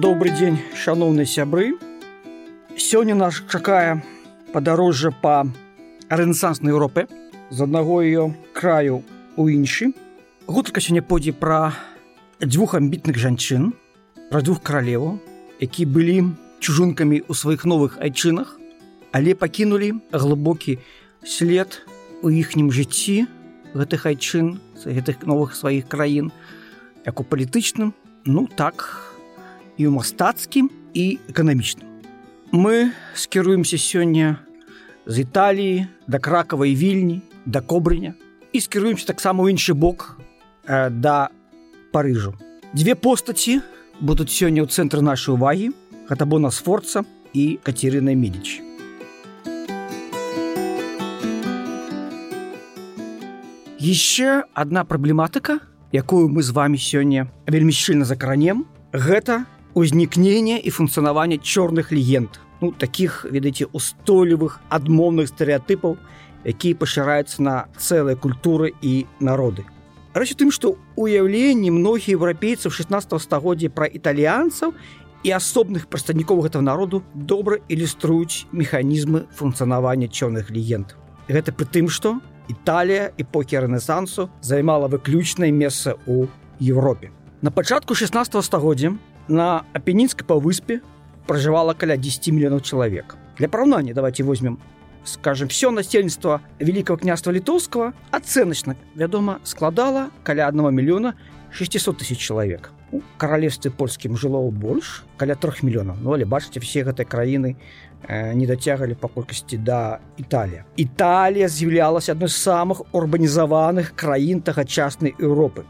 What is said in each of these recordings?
добрый дзень шаноўныя сябры. Сёння нас чакае падарожжа па рэнесанснай Еўропы з аднаго ее краю у іншы. Гутарка сёння пойдзе пра дзвюх амбітных жанчын пра двух каралеваў які былі чужынкамі ў сваіх новых айчынах але пакінулі глыбокі след у іхнім жыцці гэтых айчын гэтых новых сваіх краін як у палітычным ну так і ў мастацкім і эканамічным. Мы скіруемся сёння з Італіі да кракавай вільні, да кобрыня і скіруемся таксама ў іншы бок э, да Парыжу. Дзве постаці будуць сёння ў цэнтры нашай увагі, гэта Бона Сфорца і Кацерына Медіч. Яшчэ адна праблематыка, якую мы з вами сёння вельмі шчыльна закранем, гэта узнікнення і функцыянавання чорных легенд. Ну таких ведаеце устойлівых адмоўных стэеатыпаў якія пашыраюцца на цэлыя культуры і народы. Рэч тым што уяўленні многія еўрапейцаў 16 стагоддзя пра італьянцаў і асобных прадстаўнікоў гэтага народу добра ілюструюць механізмы функцыянавання чорных легенд. Гэта пры тым што Італія эпохі рэнесансу займала выключнае месца ў Еўропе на пачатку 16 стагоддзя на апенінскай паўвыспе пражывала каля 10 мільёнаў чалавек. Для параўнання давайте возьмем скажем все насельніцтва великого княства літоўскага ацэначна вядома складала каля одного мільёна 600 тысяч чалавек у каралевстве польскім жыло больш каля трех мільёнаў ну але бачыце все гэтай краіны э, не дацягалі па колькасці да Італія Італія з'яўлялася адной з самых урбанізаваных краін тагачаснай Еўропы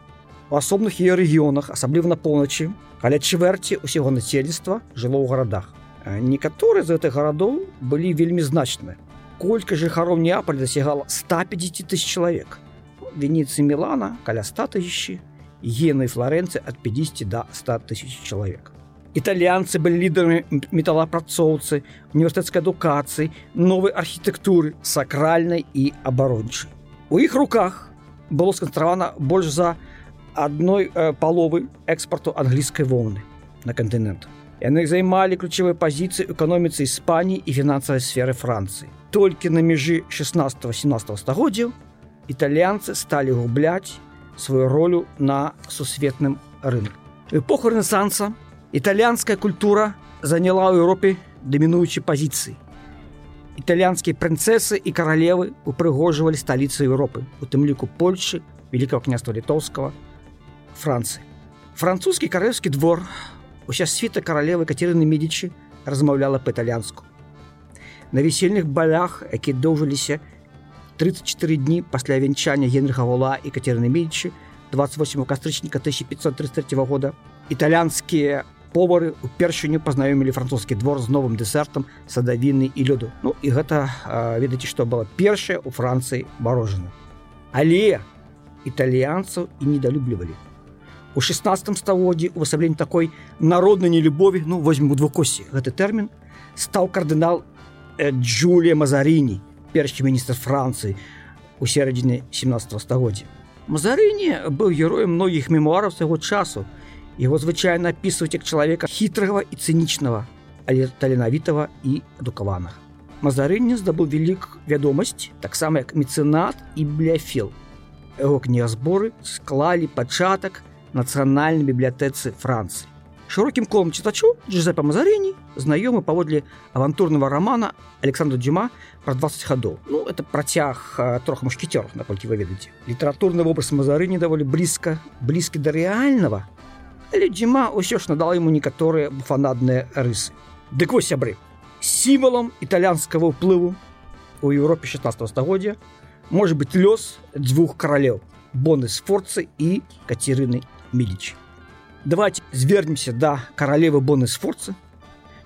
у асобных яе рэгіёнах асабліва на поўначы каля чвэрці ўсяго насельніцтва жыло ў гарадах некаторыя з гэтых гарадоў былі вельмі значныя колькі жыхароў неапаль дасягала 150 тысяч чалавек венецы мілана каля 100 тысячи гены флоренцы ад 50 до 100 тысяч чалавек італьянцы былі лідарамі металапрацоўцы універсітэцкай адукацыі новай архітэктуры сакральнай і абарончай у іх руках было сканстравана больш за адной э, паловы экспарту англійскай воўны на кантынент. Яны займалі ключавыя пазіцыі эканоміцы Іспаніі і фінансавай сферы Францыі. Толькі на мяжы 16-17 стагоддзяў італьянцы сталі губляць сваю ролю на сусветным рынку. эпоху рэнесанса італьянская культура заняла ў Еўропе дамінуючай пазіцыі. Італьянскія прынцэсы і каралевы упрыгожвалі сталіцы Еўропы, у тым ліку Польшы, великого княства літоўскага, Францыі. Французскі карэльскі двор уся світа каралевы катерыны медічы размаўляла па-італьянску. На весельных балях, які доўжыліся 34 дні пасля вянчання Генрыха Гула і катерыны медічы 28 кастрычніка 1533 года італьянскія повары упершыню пазнаёмілі французскі двор з новым дэсертам садавіны і лёду Ну і гэта ведаеце што было першае у францыі барожана але італьянцаў і недалюблівалі у 16 стагоддзі увасабленні такой народнай нелюбові ну возьмем у двукосці гэты тэрмін стаў кардынал э, Джулія Мазарыні першы міністр Францыі у сярэдзіне 17 стагоддзя Мазарыні быў героем многіх мемуараў свайго часу. Его звычайна опісваць як чалавека хітрага і цынічнага але таленавітага і адукаванага Мазарыні здабыў вялік вядомасць таксама як мецэнат і бляфел яго кнігазборы склалі пачатак нацыянальнай бібліятэцы Францыі. Шырокім колам чытачу Джузепа Мазарыні знаёмы паводле авантурнага рамана Александра Дзюма пра 20 гадоў. Ну это працяг трох мушкетёрах, наколькі вы ведаеце. Літаратурны вобраз Мазарыні даволі блізка блізкі да рэальнага. Але Дзіма ўсё ж надала яму некаторыя фанадныя рысы. Дык вось сябры. Сімвалам італьянскага ўплыву у Еўропе 16 стагоддзя можа быць лёс дзвюх каралеў Боны Сфорцы і Кацерыны Медичи. Давайте звернемся до королевы Бонны Сфорцы,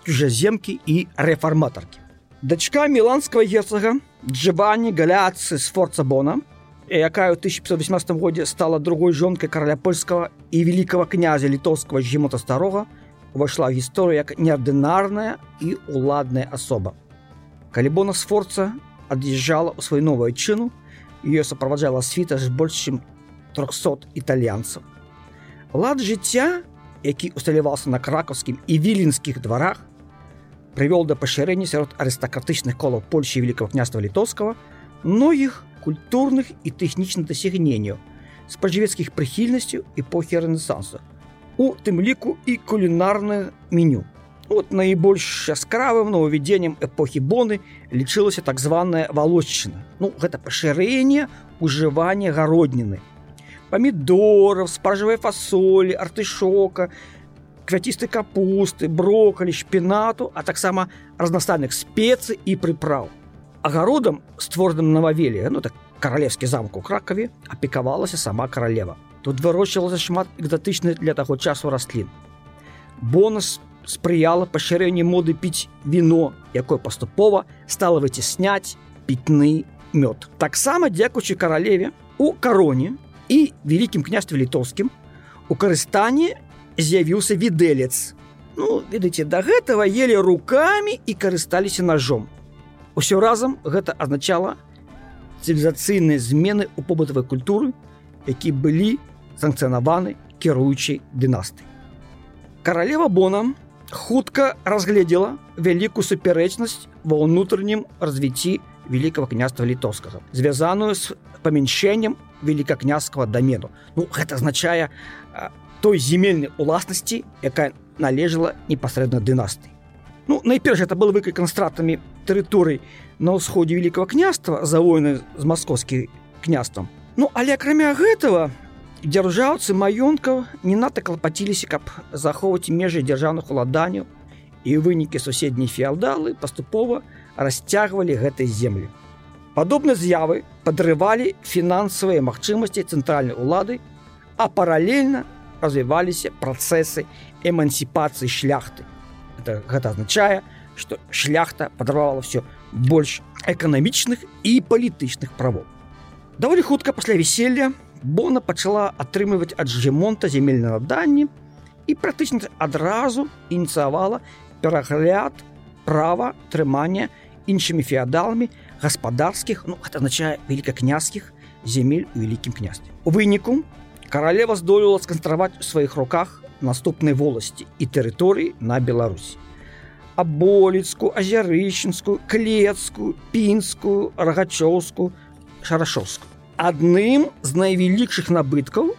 чужеземки и реформаторки. Дочка миланского герцога Джованни Галяци Сфорца Бона, якая ў 1518 годзе стала другой жонкай караля польскага і великкага князя літоўскага жімота старога, увайшла ў гісторыю як неардынарная і уладная асоба. Калі Бона Сфорца ад'язджала ў сваю новую айчыну, ее суправаджала світа з больш чым 300 італьянцаў. Лад жыцця які усталяваўся на кракаўскім і віленскіх дварах, прывёл да пашырэння сярод арыстакратычных колаў Польші великкаго княства літоўскага многіх культурных і тэхнічных дасягненняў спажывецкіх прыхільнасцяў эпохі рэнесансу у тым ліку і кулінарнае меню. От найбольш яскравым нововвядзеннем эпохі боны лічылася так званая валоччына. Ну гэта пашырэнне ужывання гародніны. Памідораў, спажывай фасолі, артышока, квяцістай капусты, брокалі, шпінату, а таксама разнастайных спецый і прыпраў. Агародам створаным нававелі, ну так каралевскі замку кракаве апекавалася сама каралева. Тут вырошчвалася шмат экзатычных для таго часу раслін. Бонус спрыяла пашырэнні моды піць віно, якое паступова стала выцісняць пітны мёд. Таксама дзякуючы каралеве у кароне і вялікім княстве літоўскім у карыстанні з'явіўся відэлец. Ну ведаеце, да гэтага елі рукамі і карысталіся ножом. Усё разам гэта азначала цывілізацыйныя змены ў побытавай культуры, які былі санкцыянаваны кіруючай дынасты. Каралева Бона хутка разгледзела вялікую супярэчнасць ва ўнутраннім развіцці великкаго княства літоўскага, звязаную з памяншэннем великакняскага дамену. Ну гэта азначае той земельнай уласнасці, якая належала непасрэдна дынасты. Ну, найперш это был выклікан стратамі тэрыторый на ўсходзе великкаго княства за войны з маскоўскім княствам. Ну але акрамя гэтага дзяржаўцы маёнкаў не надта клапаціліся, каб захоўваць межы дзяржаўных уладанняў і вынікі суседняй феадалы паступова расцягвалі гэтай землі. Падобныя з'явы падрывалі фінансавыя магчымасці цэнтральнай улады, а паралельна развіваліся працэсы эмансіпацыі шляхты. Это, гэта азначае, што шляхта падарвала ўсё больш эканамічных і палітычных правоў. Даволі хутка пасля веселья Бона пачала атрымліваць ад жемонта земельныя наданні і практычна адразу ініцыявала перагляд права трымання іншымі феадаламі гаспадарскіх ну гэта азначае великакняскіх земель у вялікім княстве. У выніку каралева здолела сканстраваць у сваіх руках наступнай воласці і тэрыторыі на Беларусь. Аболіцкую, азярычынскую, клецкую, пінскую, рагачоўскую, шарашоўскую адным з найвялікшых набыткаў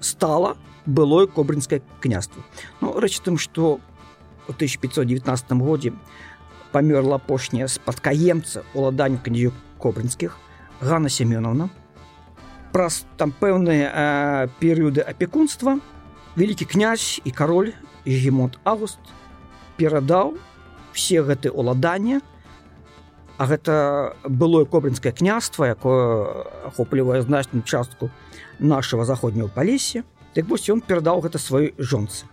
стала былое кобрынскае княство. Ну, рэч тым, што у 1519 годзе памёрла апошняя спадкаемца уладання князю кобрынскіх Гана Семёновна. Праз там пэўныя перыяды апекунства вялікі князь і кароль Гемонт Август перадаў все гэтыя уладання, А гэта было кобрынскае княства, якое ахоплівае значную частку нашего заходняго палесе, так вось ён перадаў гэта сваёй жонцы.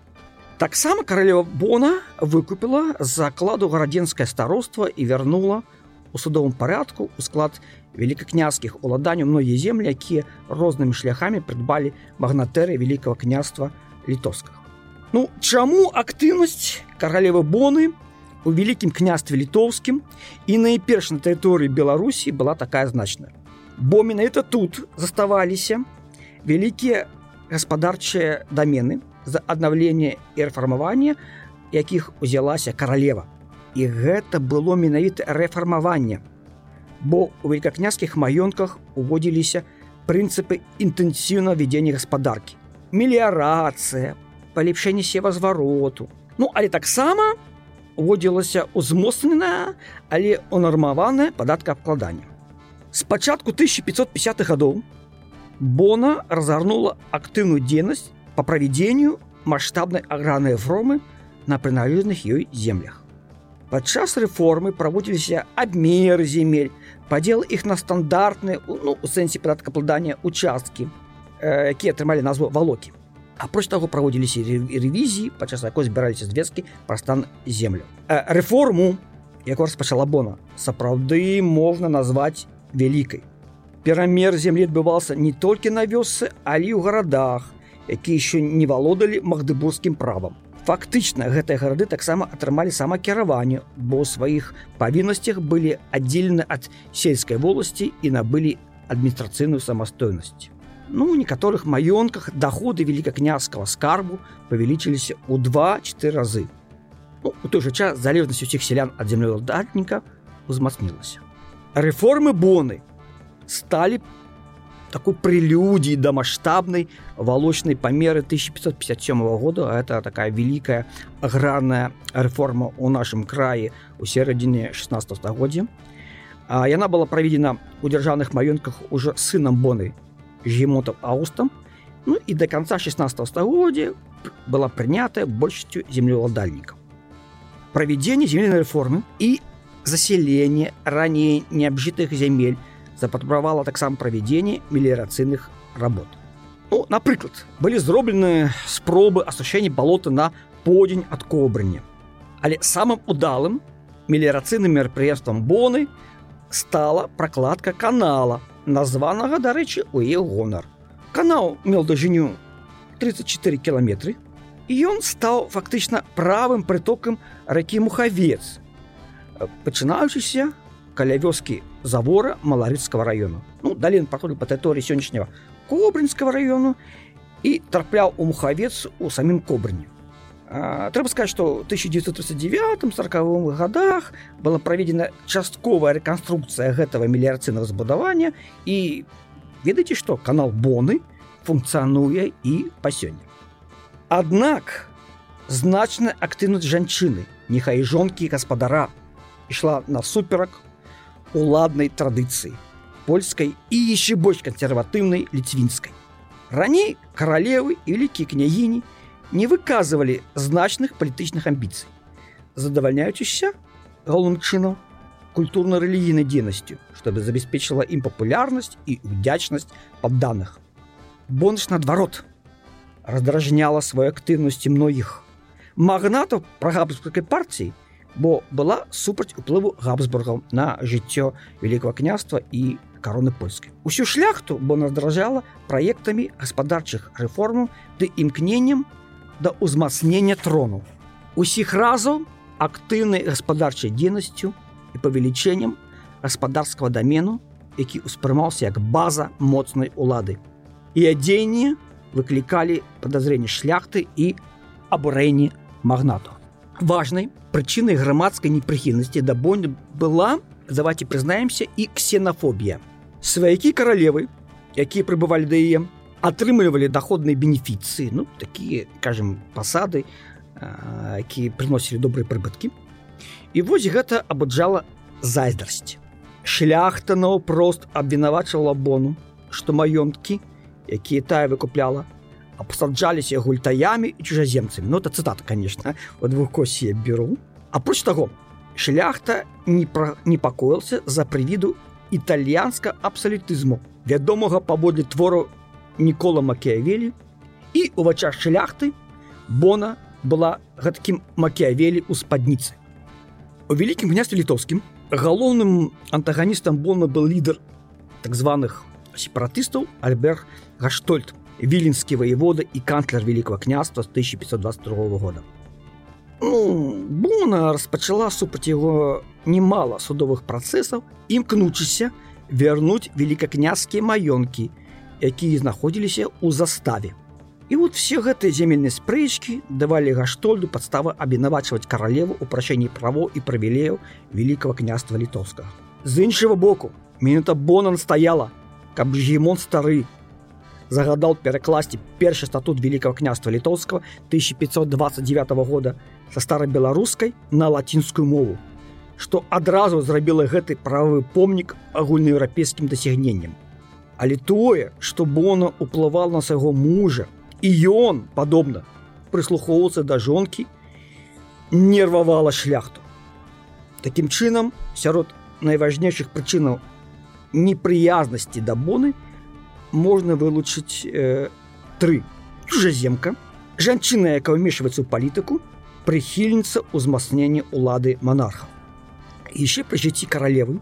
Таксама каралева Бона выкупіла закладу гарадзенскае староства і вярнула у судовым парядку у склад великакняскіх уладанняў многія землі, якія рознымі шляхамі прыдбалі магнатэры великкаго княства літоўскага. Ну чаму актыўнасць каралевы Боны у вялікім княстве літоўскім і найперш на тэрыторыі беларусі была такая значная бо менавіта тут заставаліся вялікія гаспадарчыя дамены за аднаўленне і рэфармавання якіх узялася каралева і гэта было менавіта рэфармаванне бо у великакняскіх маёнтках уводзіліся прынцыпы інтэнсіўна вядзення гаспадаркі меліярацыя палепшэнне севазвароту ну але таксама у уводзілася ўзмоцненая, але унармаванае падаткаабкладанне. З пачатку 1550 гадоў Бона разгарнула актыўную дзейнасць па правядзенню маштабнай агранай формы на прыналежных ёй землях. Падчас рэформы праводзіліся абмеры земель, падзел іх на стандартныя ну, у сэнсе падаткаабкладання участкі, э, якія атрымалі назву валокі. Апроч таго праводзіліся рэвізіі падчас якой збіраліся звесткі пра стан землю. Э, рэформу, якую распачала бона, сапраўды можна назваць вялікай. Перамер землі адбываўся не толькі на вёсцы, але ў гарадах, якія яшчэ не валодалі магдыбургскім правам. Фактычна гэтыя гарады таксама атрымалі самакіраванне, бо ў сваіх павіннасцях былі аддзелены ад сельскай воласці і набылі адміністрацыйную самастойнасць. Ну, у некаторых маёнках доходы великакняжского скарбу павялічыліся ў 2-4 разы. Ну, у той жа час залежнасць усіх сялян ад землеўладальніка узмацнілася. Рэформы боны сталі такой прелюдией до масштабной волочной померы 1557 года. Это такая великая аграрная реформа у нашем крае у середине 16 стагоддзя. Яна была праведена у дзяржаўных маёнтках уже сынам боны Гемотом Аустом. Ну и до конца 16 стагоддзя была принята большестью землеўладальнікаў. Проведение земельной реформы и заселение ранее необжитых земель запатрабавала таксама правядзенне меліярацыйных работ. Ну, напрыклад, былі зроблены спробы асушэння балота на подзень ад кобрыня. Але самым удалым меліярацыйным мерапрыемствам боны стала пракладка канала, названага, дарэчы, у яе гонар. Канал меў дажыню 34 кіламетры, і ён стаў фактычна правым прытокам ракі мухавец, пачынаючыся каля вёскі завора маларыцкага району ну далей он праходзіў па тэрыторыі сённяшняга кобрынскага району і трапляў у мухавец у самім кобрыні трэба сказаць што 1939 сороковых годах была праведзена частковая рэканструкцыя гэтага меліярацыйнага збудавання і ведаеце што канал боны функцыянуе і па сёння Аднак значная актыўнасць жанчыны нехай жонкі гаспадара ішла насуперак уладнай традыцыі польскай і яшчэ больш кансерватыўнай ліцвінскай. Раней каралевы і вялікія княгіні не выказвалі значных палітычных амбіцый, задавальняючыся галоўным чынам культурна-рэлігійнай дзейнасцю, чтобы забяспечыла ім папулярнасць і удзячнасць падданых. Бонш наадварот раздражняла сваёй актыўнасці многіх магнатаў прагабскай партіі Бо была супраць уплыву габсбургаў на жыццё великого княства і короны польскай. Усю шляхту бо наздражала праектамі гаспадарчых рэформаў ды імкненнем да ўзмацнення трону. Усіх разаў актыўнай гаспадарчай дзейнасцю і павелічэннем гаспадарскага дамену які ўспрымаўся як база моцнай улады. І адзенні выклікалі падазрэнні шляхты і абурэнні магнату важной прычынай грамадскай непрыхільнасці да бонь была давайте прызнаемся і ксенафобія сваякі каралевы якія прыбывалі да яе атрымлівалі доходныя бенефіцыі ну такія кажем пасады якія прыносілі добрыя прыбыткі і вось гэта абуджала зайздрасць шляхта наўпрост абвінавачала бону што маёнткі якія тая выкупляла абсаджаліся гультаямі і чужаземцамі ну это цытата конечно у двухкосе беру апроч таго шляхта не пра непакоился за прывіду італьянска абсалютызму вядомага паводле твору нікола макеавелі і у вачах шляхты бона была гэткім макеавелі у спадніцы у вялікім княстве літоўскім галоўным антаганістам бона был лідар так званых сепаратыстаў альберг гаштольт Віленскі воевода і канцлер Великого княства з 1522 года. Ну, Бона распачала супраць яго немало судовых працэсаў, імкнучыся вярнуць великакняцкія маёнкі, якія знаходзіліся ў заставе. І вот все гэтыя земельныя спрэчкі давалі гаштольду падставы абвінавачваць каралеву ў прашэнні право і правілеяў великого княства літоўскага. З іншага боку, мінута Бонан стаяла, каб гемон стары загадал перакласці першы статут великого княства літоўского 1529 года со старобеларускай на лацінскую мову что адразу зрабіла гэты правы помнік агульнаеўрапейскім дасягненнем але тое что бона уплывал на свайго мужа і ён падобна прыслухоўвацца да жонкі нервавала шляхту Такім чынам сярод найважнейшых прычынаў непрыязнасці да боны можна вылучыць э, тры чужаземка жанчына якая ўмешваецца ў палітыку прыхільніца ўзмацнення улады монарха яшчэ пры жыцці каралевы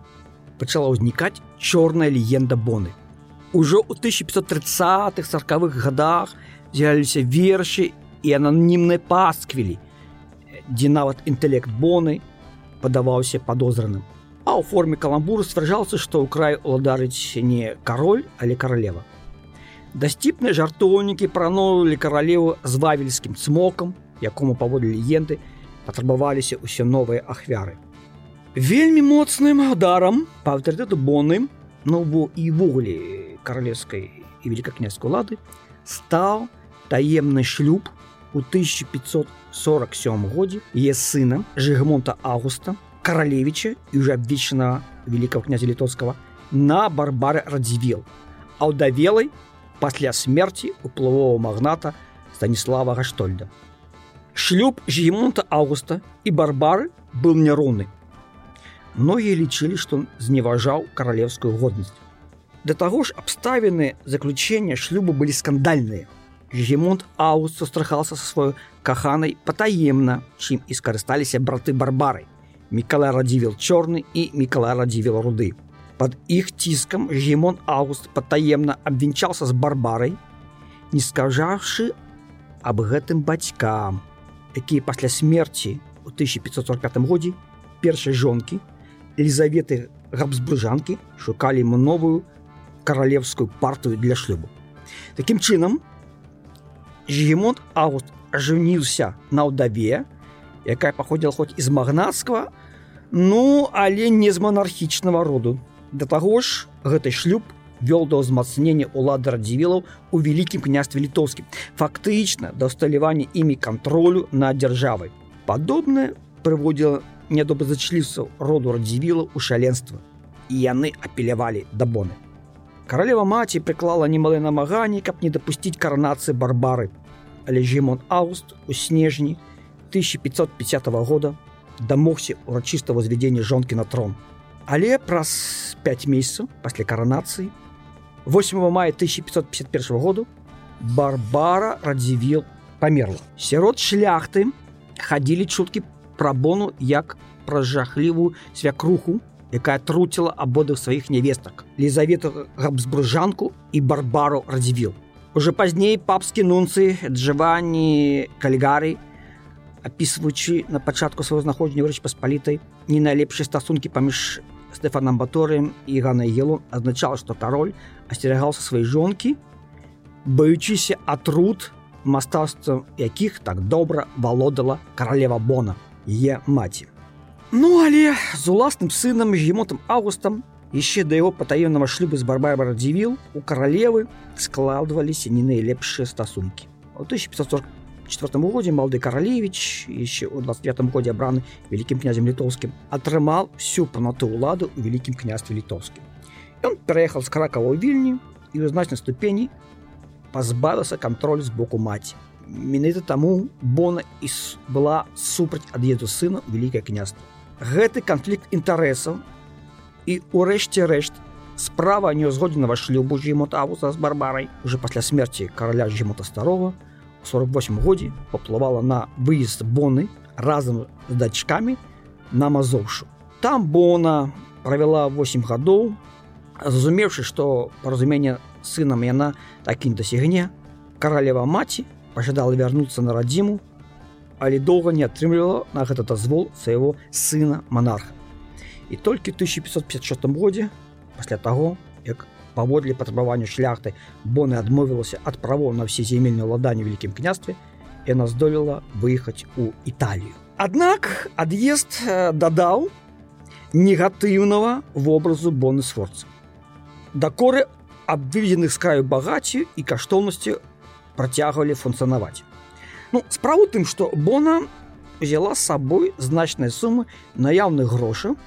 пачала ўзнікаць чорная легенда боны ужо ў 1530-х сороквых годах з'явіліся вершы і ананімныя пасквілі дзе нават інтэлект боны падаваўся падозраным а ў форме каламбуру сцвярджалася што ў край уладарыць не кароль але каралева дасціпныя жартоўнікі праноўлі каралеву з вавельскім цмокам якому паводле легенды патрабаваліся ўсе новыя ахвяры вельмі моцным ударам па аўтарытэту боны ну бо і ввогуле каралевскай і великакняцкай улады стаў таемны шлюб у 1547 годзе е сына жыгмонта августа каралевича і уже абвечана великого князя літоцкага на барбары радзівел аўдавелай пасля смерти уплывового магната станіслава гаштольда шлюб жемонта августа і барбары был няроўны многія лічылі што зневажаў каралевскую годнасць да таго ж абставіны заключення шлюбу былі скандальныя Гемонт Аус сустрахался со сваёй каханай патаемна, чым і скарысталіся браты барбары. Мікалай радзівел чорны і Мікалай радзівел руды. Пад іх ціскам Гемон Август патаемна абвінчаўся з барбарай, не скажаўшы аб гэтым бацькам, якія пасля смерці у 1545 годзе першай жонкі Елізаветы габсбружанкі шукалі ему новую каралевскую партыю для шлюбу. Такім чынам, Жгемонт Август ажыніўся на ўдаве, якая паходзіла хоць з магнацкага, ну, але не з манархічнага роду. Да таго ж гэты шлюб вёл да ўзмацнення ўлады радзівілаў у вялікім княстве літоўскім. Фактычна да ўсталявання імі кантролю над дзяржавай. Падобнае прыводзіла нядобразачліўцаў роду радзівілаў у шаленства і яны апелявалі да боны. Каралева маці прыклала немалыя намаганні, каб не дапусціць каранацыі барбары. Але Жмон Ауст у снежні 1550 года дамогся урачыстага звядзення жонкі на трон. Але праз 5 месяцаў пасля каранацыі 8 мая 1551 году Барбара радзівіл памерла. Сярод шляхты хадзілі чуткі пра бону як пра жахлівую свякруху, якая труціла абодых сваіх нявестак лізавету габсбружанку і барбару радзівіл уже пазней папскі нунцы джаванні кальгары опісваючы на пачатку свайго знаходжання рэч паспалітай не найлепшыя стасункі паміж стэфанам баторыем і ганай елу азначала што кароль асцерагаўся свае жонкі баючыся атрут мастацтвам якіх так добра валодала каралева бона е маці Ну але з уласным сынам гемотам августам яшчэ да яго патаемнага шлюбу з барбай радзівіл у каралевы складваліся не найлепшыя стасункі. У 1544 годзе малды каралевич яшчэ ў 25 годзе абраны вялікім князем літоўскім атрымаў всю панату ўладу ў вялікім княстве літоўскім. Ён пераехаў з кракава вільні і ў значнай ступені пазбавіўся кантроль з боку маці. Менавіта таму Бона і была супраць ад'езду сына вялікае княства гэты канфлікт інтарэсаў і ўрэшце рэшт справа неўзгодненага шлюбу жімотавуса з барбарай уже пасля смерти караля жімота старого 48 годзе паплывала на выезд боны разам з дачкамі на мазоўшу там бона правяла 8 гадоў зразумеўшы што паразумение сынам яна так і дасягне каралева маці пажадала вярнуцца на радзіму але доўга не атрымлівала на гэта дазвол свайго сына монарха. І толькі 1556 годзе пасля таго, як паводле патрабавання шляхты боны адмовілася ад правоў на ўсе земельныя ўладанні вялікім княстве, яна здолела выехаць у Італію. Аднак ад'езд дадаў негатыўнага вобразу боны сфорца. Дакоры аб выведзеных з краю багацці і каштоўнасці працягвалі функцыянаваць. Ну, справа тым, што Бона взяла з сабой значныя сумы наяўных грошаў,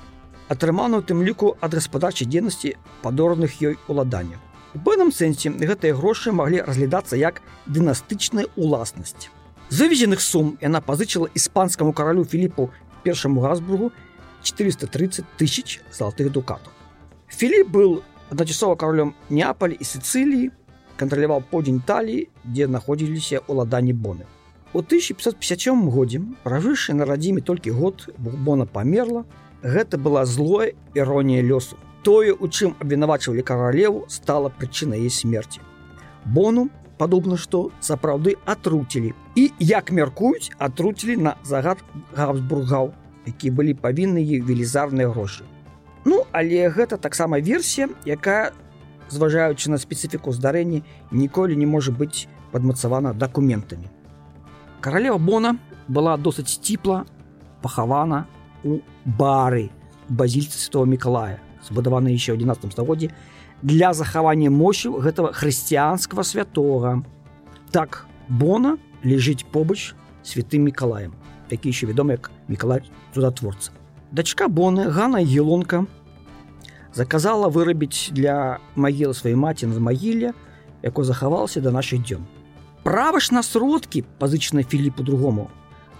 атрыманую тым ліку ад гаспадарчай дзейнасці падораных ёй уладання. У пэўным сэнсе гэтыя грошы маглі разглядацца як дынастычная уласнасць. Завезеных сум яна пазычыла іспанскаму каралю Філіпу першаму газбургу 430 тысяч залатых дукатаў. Філіп быў адначасова каролем Неапалі і Сцыліі, кантраляваў подзень таліі, дзе знаходзіліся ўладанні боны. У 1557 годзе пражыўшы на радзіме толькі год бона памерла, гэта была злое іронія лёсу. Тое, у чым абвінавачвалі каралеву стала прычынай яе смерти. Бону падобна, што сапраўды атруцілі і як мяркуюць, атруцілі на загад габсбургаў, які былі павінны велізарныя грошы. Ну, але гэта таксама версія, якая зважаючы на спецыфіку здарэння ніколі не можа быць падмацавана дакументамі каралева бона была досыць сціпла пахавана бары базільцы святого мікалая збудаваны еще ў 11 стагоддзі для захавання мощаў гэтага хрысціянскага святога. Так бона лежыць побач святым мікалаем які еще вядомы як мікалай цудатворца. Дачка боны гана елонка заказала вырабіць для магілы сваёй маці на магіле якой захавалася да нашых дзён. Права ж на сродкі пазычаны філіпу другому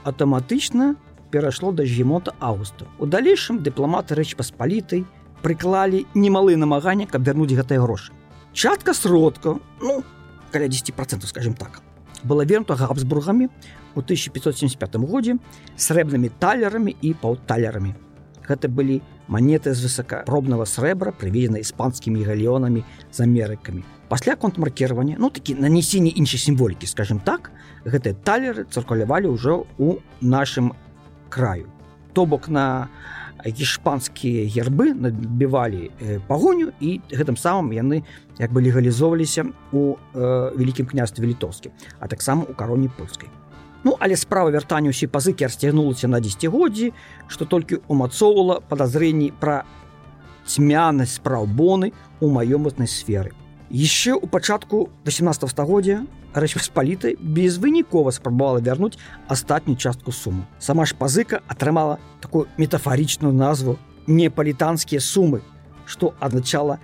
аўтаматычна перайшло да жемота августа у далейшым дыпламаты рэч паспалітай прыклалі немалы намагання каб вярнуць гэтыя грошы частка сродка ну каля 10 процентов скажем так была вернута габсбургамі у 1575 годзе срэбнымі талерамі і паўталерамі. Гэта былі манеты з высокапробнага срэбра, прыведзены іспанскімі галеонамі з амерыкамі. Пасля контмаркіравання, ну такі нанесенне іншай сімволікі, скажем так, гэтыя талеры цыркулявалі ўжо ў нашым краю. То бок на гішпанскія гербы набівалі пагоню і гэтым самым яны як бы легалізоўваліся у э, вялікім княстве літоўскім, а таксама у кароне польскай. Ну але справа вяртання ўсей пазыкі расцягнулася на дзегоддзі, што толькі умацоўвала падазрэнні пра цьмянасць спраў боны ў маёмаснай сферы. Яшчэ ў пачатку 18 стагоддзя рэчпаспалітай безвынікова спрабавала вярнуць астатнюю частку суму. Сама ж пазыка атрымала такую метафарычную назву непалітанскія сумы, што адзначала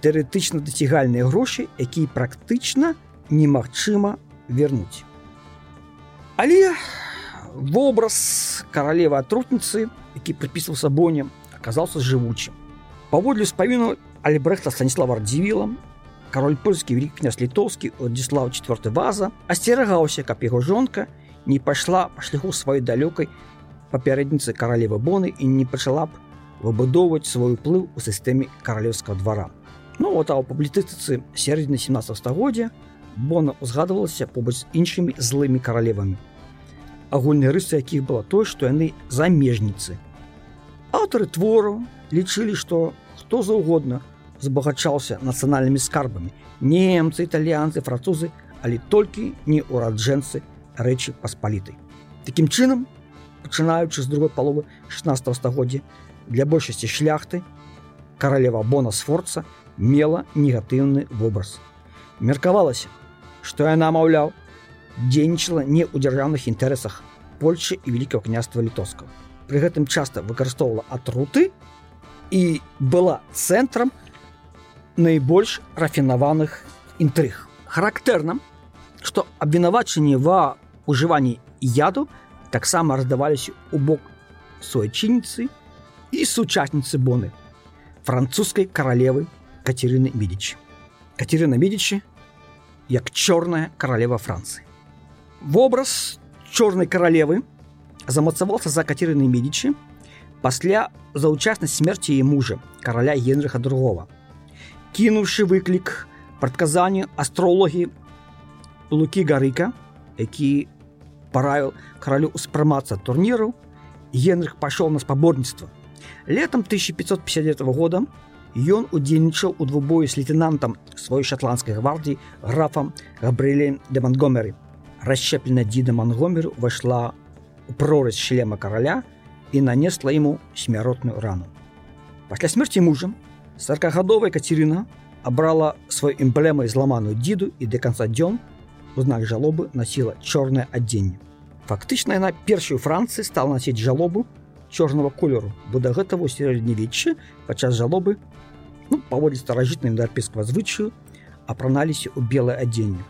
тэарэтычна дацягальныя грошы, якія практычна немагчыма вернуць. Але вобраз каралевы атрутніцы, які прыпісваў сабонем, аказаўся жывучым. Паводле спавіну Альбрехта Станіслава Радзівіла кароль польскі вялік князь літоўскі Одзіслав четверт ваза асцерагаўся каб яго жонка не пайшла па шляху сваёй далёкай папярэдніцы каралевы боны і не пачала б выбудоўваць свой уплыў у сістэме каралеўскага двара ну вот а ў публітыстыцы сярэдзіны 17 стагоддзя бона узгадывалася побач з іншымі злымі каралевамі агульнай рысы якіх было тое што яны замежніцы аўтары твору лічылі што хто заўгодна збагачаўся нацыянальнымі скарбамі немцы італьянцы французы але толькі не ураджэнцы рэчы паспалітай такім чынам пачынаючы з другой паловы 16 стагоддзя для большасці шляхты каралева бона сфорца мела негатыўны вобраз меркавалася што яна маўляў дзейнічала не ў дзяржаўных інтарэсах польльши і великкага княства літоўска пры гэтым часта выкарыстоўвала атруты і была цэнтрам найбольш рафінаваных інтрыг. Характэрна, што абвінавачанні ва ўжыванні яду таксама раздаваліся ў бок суайчынніцы і сучасніцы боны французскай каралевы кацерыны медічы. Кацерына медічы як чорная каралева Францыі. Вобраз чорнай каралевы замацаваўся за кацерыны медічы пасля заўчаснай смерці яе мужа караля Генрыха другого кінуўшы выклік прадказанню астрологі лукі гарыка які параіў каралю ўспрымацца турніру генрых пайшоў на спаборніцтва летом 1559 года ён удзельнічаў у двубою з лейтенантам сваёй шотландскай гвардіі графам габрылем де мангомеры расщеплена дзіда мангомер увайшла у прорыс шлема караля і нанесла ему смяротную рану пасля смерти мужам Саркагадовая Кацерына абрала свой эмблемай зламаную дзіду і да канца дзён у знак жалобы насіла чорнае адзенне. Фактычна яна першую Францыі стала насіць жалобу чорнага колеру, бо да гэтага сярэднявеччы падчас жалобы ну, паводле старажытным дарпейскага звычаю апраналіся ў белае адзенне.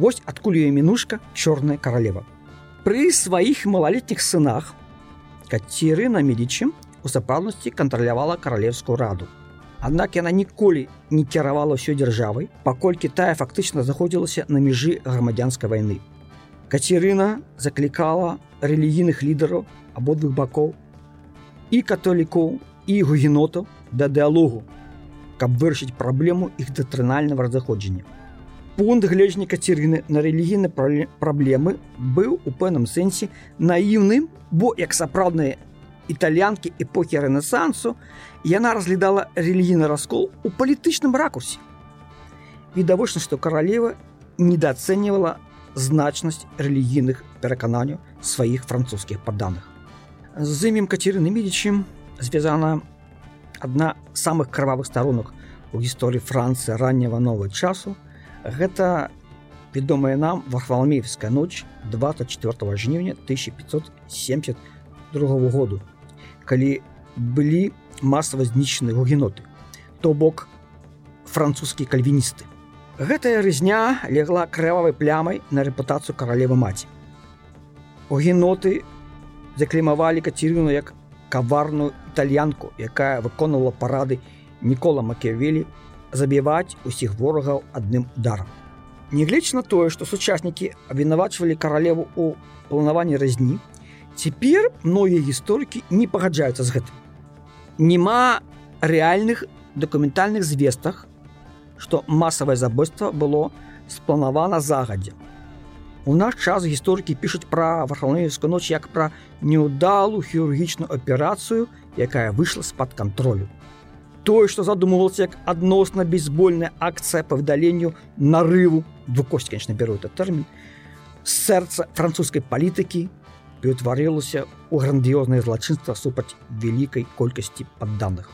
Вось адкуль яе мінушка чорная каралева. Пры сваіх малалетніх сынах Кацерына медічым у сапраўднасці кантралявала каралевскую раду Аднак яна ніколі не кіравала ўсё дзяржавай, паколькі тая фактычна заходзілася на мяжы грамадзянскай вайны. Кацерына заклікала рэлігійных лідараў абодвух бакоў і католікоў і гугенотаў да дыалогу, каб вырашыць праблему іх дактрынальнага разыходжання. Пункт гледжання кацерыны на рэлігійнай праблемы быў у пэўным сэнсе наіўным, бо як сапраўдныя італьянкі эпохі рэнесансу яна разглядала рэлігійны раскол у палітычным ракурсе. Відавочна, што каралева недооценивала значнасць рэлігійных перакананняў сваіх французскіх падданых. З імем Кацерыны Медічым звязана адна з самых крывавых сторонок у гісторыі Францыі ранняга нового часу. Гэта вядомая нам варфаламеевская ноч 24 жніўня 1572 году, калі былі масава знішчаны гугеноты, то бок французскія кальвіністы. Гэтая рызня легла крывавай плямай на рэпутацыю каралевы маці. Геноты заклімавалі кацірыну як каварную італьянку, якая выконвала парады Нікола Макевелі забіваць усіх ворагаў адным ударам. Нягледзяч на тое, што сучаснікі абвінавачвалі каралеву ў планаванні разні, цяпер многія гісторыкі не пагаджаюцца з гэтым. Нема рэальных дакументальных звестах, што масавае забойства было спланавана загадзя. У наш час гісторыкі пішуць пра вархаўнеўскую ноч як пра неўдалую хірургічную аперацыю, якая выйшла з-пад кантролю. Тое, што задумывалася як адносна бейсбольная акцыя па выдаленню нарыву двукосць конечно беру этот тэрмін сэрца французскай палітыкі ператварылася ў грандыёзнае злачынства супраць вялікай колькасці падданых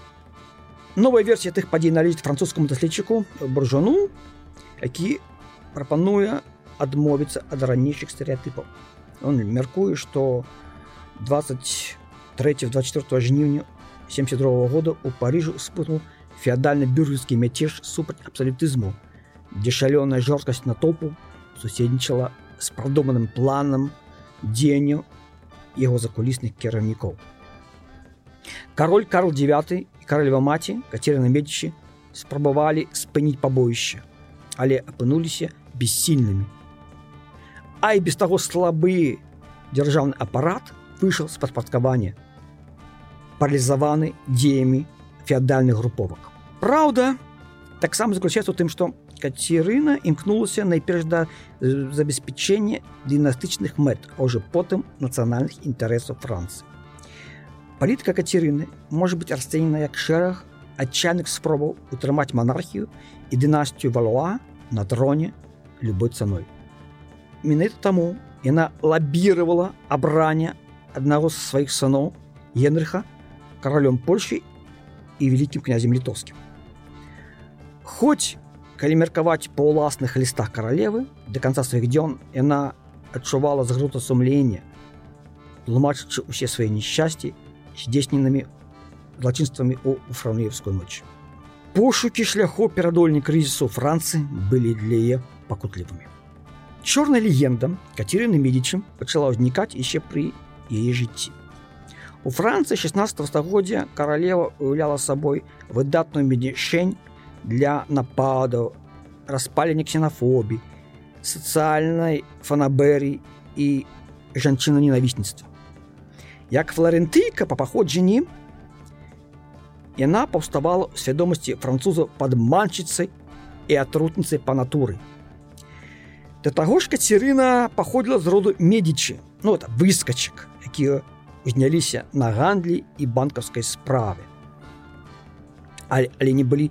новая версія тых падзей належыць французскому даследчыку буржону які прапануе адмовіцца ад ранейшых стэеатыпаў он мяркуе што 23 24 жніўня 72 года у парыжу спутнул феадальны бюржскі мяцеж супраць абсалютызму дзе шалёная жорсткасць натопу суседнічала з прадуманым планам дзеянню яго закулісных кіраўнікоў кароль карл 9 каралева маці кацеры на медчы спрабавалі спыніць пабоішча, але апынуліся бессільнымі. А і без таго слабы дзяржаўны апарат выйшаў з падпадкавання, паралізаваны дзеямі феадальных груповак. Праўда, таксама заключаецца у тым, што Кацерына імкнулася найперш да забеспячэння дынастычных мэт, а ўжо потым нацыянальных інтарэсаў Францыі. Палітыка кацерыны можа быць расцэнена як шэраг адчайных спробаў утрымаць монархію і дынастію валуа на троне любой цаной. Менавіта таму яна лабіравала абрання аднаго з сваіх сыноў Генрыха каралём Польшы і вялікім князем літоўскім. Хоць калі меркаваць па ўласных лістах каралевы да канца сваіх дзён яна адчувала згрута сумлення, тлумачачы ўсе свае несчасці здзейсненымі злачынствамі у франеўскую ноч. Пошукі шляху перадольні крызісу Францыі былі для яе пакутлівымі. Чорная легенда Кацерыны медічым пачала ўзнікаць яшчэ пры яе жыцці. У Францыі 16 стагоддзя каралева уяўляла сабой выдатную медішень для нападаў, распалення ксенафобій, сацыяльнай фанаберій і жанчына ненавісніцтва. Як флорентыйка па паходжанні яна паўставала ў свядомасці французаў падманчыцай і атрутніцай па натуры. Да таго ж кацерына паходзіла з роду медічы, ну это выскачак, якія узняліся на гандлі і банкаўскай справе. Але, але не былі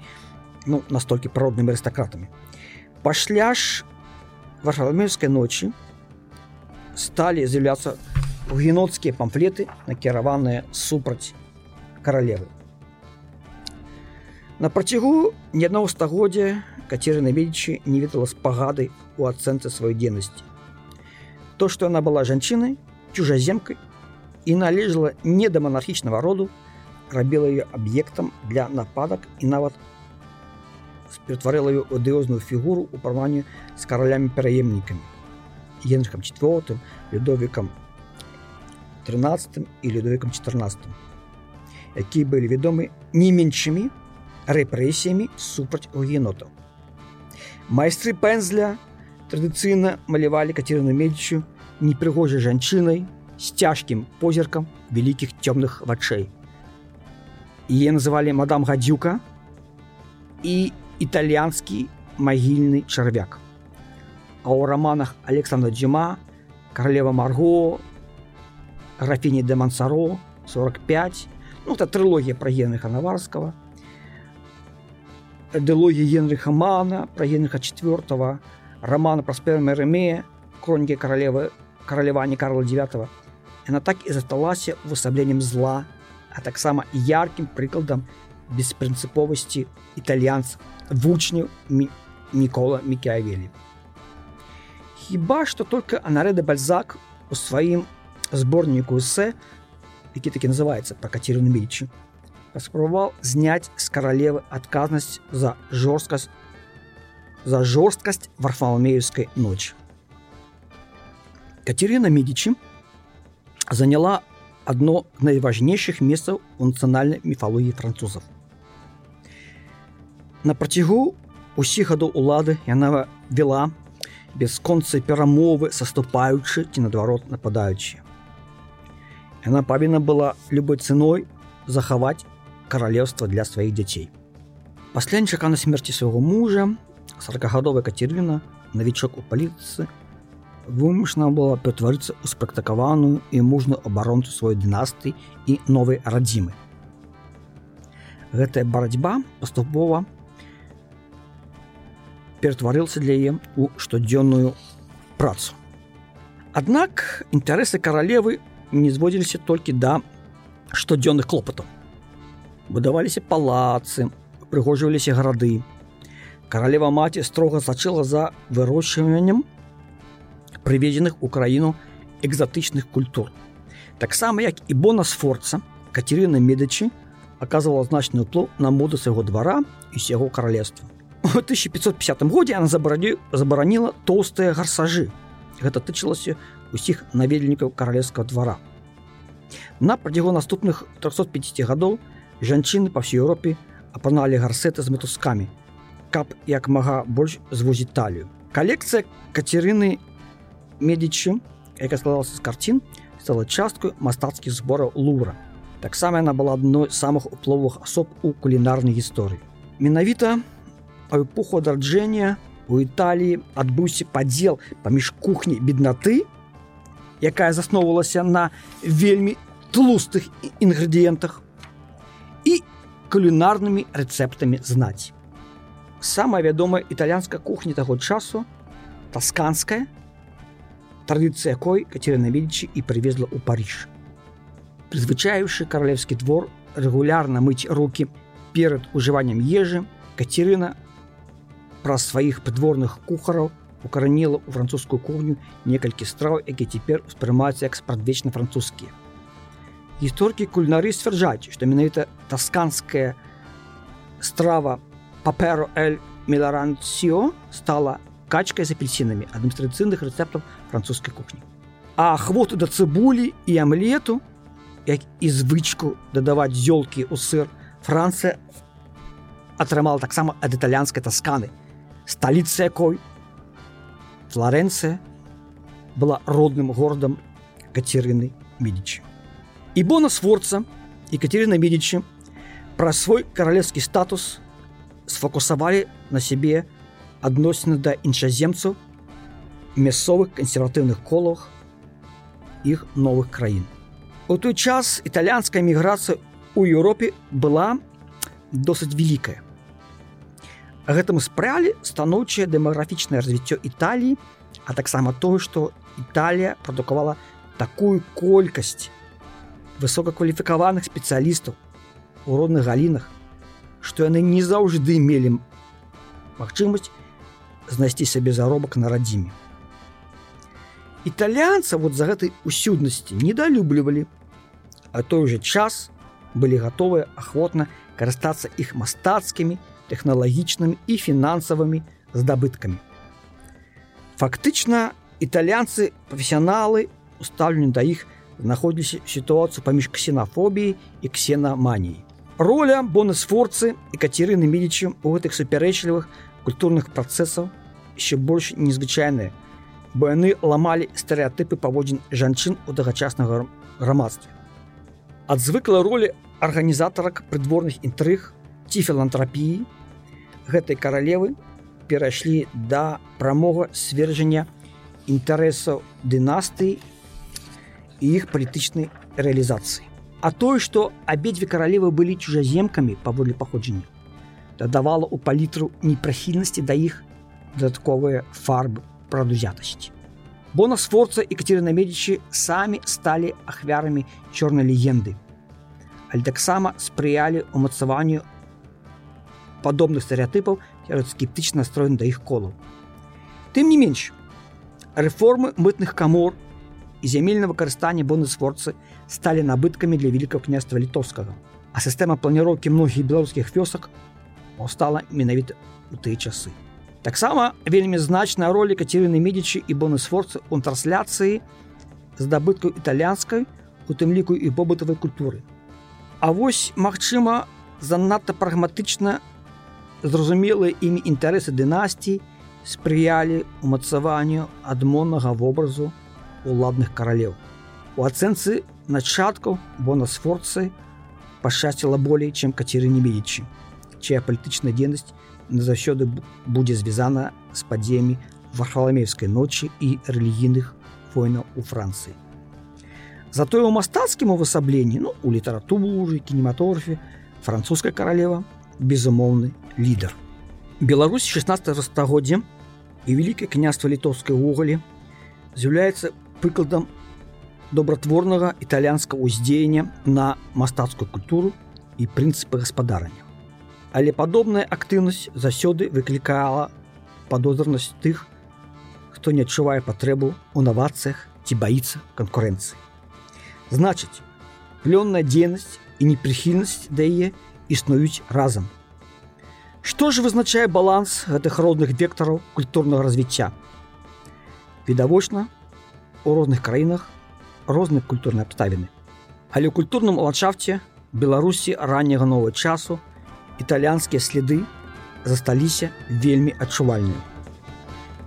ну, настолькі прароднымі арыстакратамі. Пасля ж варфаламеўскай ночы сталі з'яўляцца геноцкія памфлеты, накіраваныя супраць каралевы. На працягу ні аднаго стагоддзя кацерына медічы не ведала спагады у ацэнцы сваёй дзейнасці. То, што яна была жанчынай, чужаземкай і належала не да манархічнага роду, рабіла ее аб'ектам для нападак і нават ператварыла ее адыозную фігуру ў парманні з каралямі пераемнікамі генрыхам четвертым людовікам 13 і людовікам 14 якія былі вядомы не меншымі рэпрэсіямі супраць генотаў майстры пензля традыцыйна малявалі кацерыну медчу непрыгожай жанчынай з цяжкім позіркам вялікіх цёмных вачэй е называлі мадам гадзюка і італьянскі магільны чарвяк а ў раманах александра дзюма каралева марго графіні де мансаро 45 ну это трылогія пра генрыха наварскага эдылогія генрыха мана пра генрыха четвертого романа праспера Меремея, хроники королевы королевания Карла IX, она так и засталася увасабленнем зла, а так само ярким прикладом беспринциповости итальянца вучню Ми Микола Микиавелли. Хіба что только Анаре де Бальзак у своим сборнику эссе, який таки называется про Катерину Медичи, паспрабаваў зняць з каралевы адказнасць за жорсткасць за жорсткасць варфалмеевской ночи. Катерина Медичи заняла одно з найважнейшых месцаў у нацыянальнай міфалогіі французаў. На працягу усіх гадоў улады яна вела бясконцы перамовы саступаючы ці наадварот нападаючы. Яна павінна была любой цэной захаваць каралеўства для сваіх дзяцей. Пасля нечаканай смерці свайго мужа 40гадовая Катерина навічок у паліцы вымушана была ператварыцца ў спрактыкаваную і мужную абаронцу сваёй дынастыі і новай радзімы. Гэтая барацьба паступова ператварылася для яе ў штодзённую працу. Аднак інтарэсы каралевы не зводзіліся толькі да штодзённых клопатаў. Будаваліся палацы, прыгожваліся гарады. Каралева маці строга сачыла за вырошчваннем прыведзеных у краіну экзатычных культур. Таксама як і бонасфорца Катерина Медачы аказвала значны ўплыў на моду свайго двара і сяго каралевства. У 1550 годзе она забарані забараніла тоўстыя гарсажы. Гэта тычылася усіх наведнікаў каралевскага двара. На працягу наступных 350 гадоў жанчыны па всей Еўропе апаналі гарсеты з матускамі, каб як мага больш звозіць талію. Калекцыя Катерины Медичи, якая складалася з карцін, стала часткаю мастацкіх збораў Лура. Таксама яна была адной з самых упловых асоб у кулінарнай гісторыі. Менавіта у эпоху адраджэння у Італіі адбыўся падзел паміж кухняй беднаты, якая засноўвалася на вельмі тлустых інгрэдыентах і кулінарнымі рэцэптамі знаць. Самая вядомая італьянская кухня таго часу тасканская, традыцыя якой Катерина Медичи і прывезла ў Париж. Прызвычаіўшы каралевскі двор рэгулярна мыць руки перад ужываннем ежы, Катерина праз сваіх прыдворных кухараў укараніла ў французскую кухню некалькі страў, якія цяпер успрымаюцца як спрадвечна французскія. Гісторыкі кульнары сцвярджаюць, што менавіта тасканская страва паперо эль меларанцыо стала качкай з апельсінамі адным з традыцыйных рэцэптаў французскай кухні. А хвоту да цыбулі і амлету, як і звычку дадаваць зёлкі ў сыр, Францыя атрымала таксама ад італьянскай тасканы, сталіца якой Флоренцыя была родным горадам Катерыны Медичи. І бонасфорца Екатерина Медичи пра свой каралевскі статус сфокусавалі на сябе адносіны да іншаземцаў мясцовых кансерватыўных колах іх новых краін. У той час італьянская міграцыя ў Еўропе была досыць вялікая. Гэтаму спрялі станоўчае дэмаграфічнае развіццё Італіі, а таксама тое, што Італія прадукавала такую колькасць высокакваліфікаваных спецыялістаў у родных галінах, што яны не заўжды мелі магчымасць знайсці сабе заробак на радзіме. Італьянца вот за гэтай усюднасці недалюблівалі, а той же час былі гатовыя ахвотна карыстацца іх мастацкімі, тэхналагічнымі і фінансавымі здабыткамі. Фактычна італьянцы прафесіяналы устаўлены да іх знаходзіліся сітуацыю паміж ксенафобіяй і ксенаманіяй. Роля бонасфорцы і кацерыны медічым у гэтых супярэчлівых культурных працэсаў яшчэ больш незвычайныя, бо яны ламалі стэеатыпы паводзін жанчын у тагачаснага грамадстве. Ад звыклай ролі арганізатарак прыдворных інтрыг ці філантрапіі гэтай каралевы перайшлі да прамога свержання інтарэсаў дынастыі і іх палітычнай рэалізацыі. А тое, што абедзве каралевы былі чужаземкамі паводле паходжання, дадавала ў палітру непрахільнасці да іх дадатковыя фарбы прадузятасці. Бона Сфорца і Катарына Медычы самі сталі ахвярамі чорнай легенды. Але таксама спрыялі умацаванню падобных стэеатыпаў сярод скептычна настроен да іх колаў. Тым не менш, рэформы мытных камор і зямельна выкарыстанне бонусфорцы сталі набыткамі для великкага княства літоўскага а сістэма планіроўкі многіх беларускіх вёсак паўстала менавіта у тыя часы таксама вельмі значная роля кацерыны медзічы і бонусфорцы у трансляцыі здабыткаў італьянскай у тым ліку і побытавай культуры А вось магчыма занадта прагматычна зразумелыя імі інтарэсы дынастій спрыялі умацаванню адмоннага вобразу уладных каралеў у ацэнцы начаткаў бонасфорцы пашчасціла болей чым кацерыне медічы чая палітычная дзейнасць назаўсёды будзе звязана з падзеямі вархаламеўскай ночы і рэлігійных войнаў у францыі затое ў мастацкім увасабленні ну у літаратуры кінематографе французская каралева безумоўны лідар Беларусь 16 стагоддзя і вялікае княства літоўскай вугалі з'яўляецца прыкладам добратворнага італьянскага ўздзеяння на мастацкую культуру і прынцыпы гаспадарання. Але падобная актыўнасць заўсёды выклікала падозранасць тых, хто не адчувае патрэбу ў навацыях ці баіцца канкурэнцыі. Значыць, плённая дзейнасць і непрыхільнасць да яе існуюць разам. Што ж вызначае баланс гэтых родных вектараў культурнага развіцця? Відавочна, у розных краінах розныя культурныя абставіны. Але ў культурным ландшафце Беларусі ранняга нового часу італьянскія следы засталіся вельмі адчувальныя.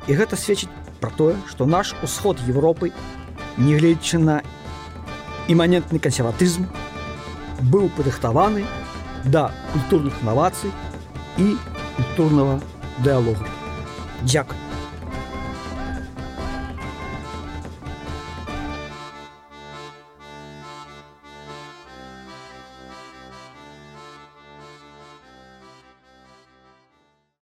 І гэта сведчыць пра тое, што наш усход Европы, нягледзячы на іманентны кансерватызм, быў падрыхтаваны да культурных навацый і культурнага дыалогу. Дякую.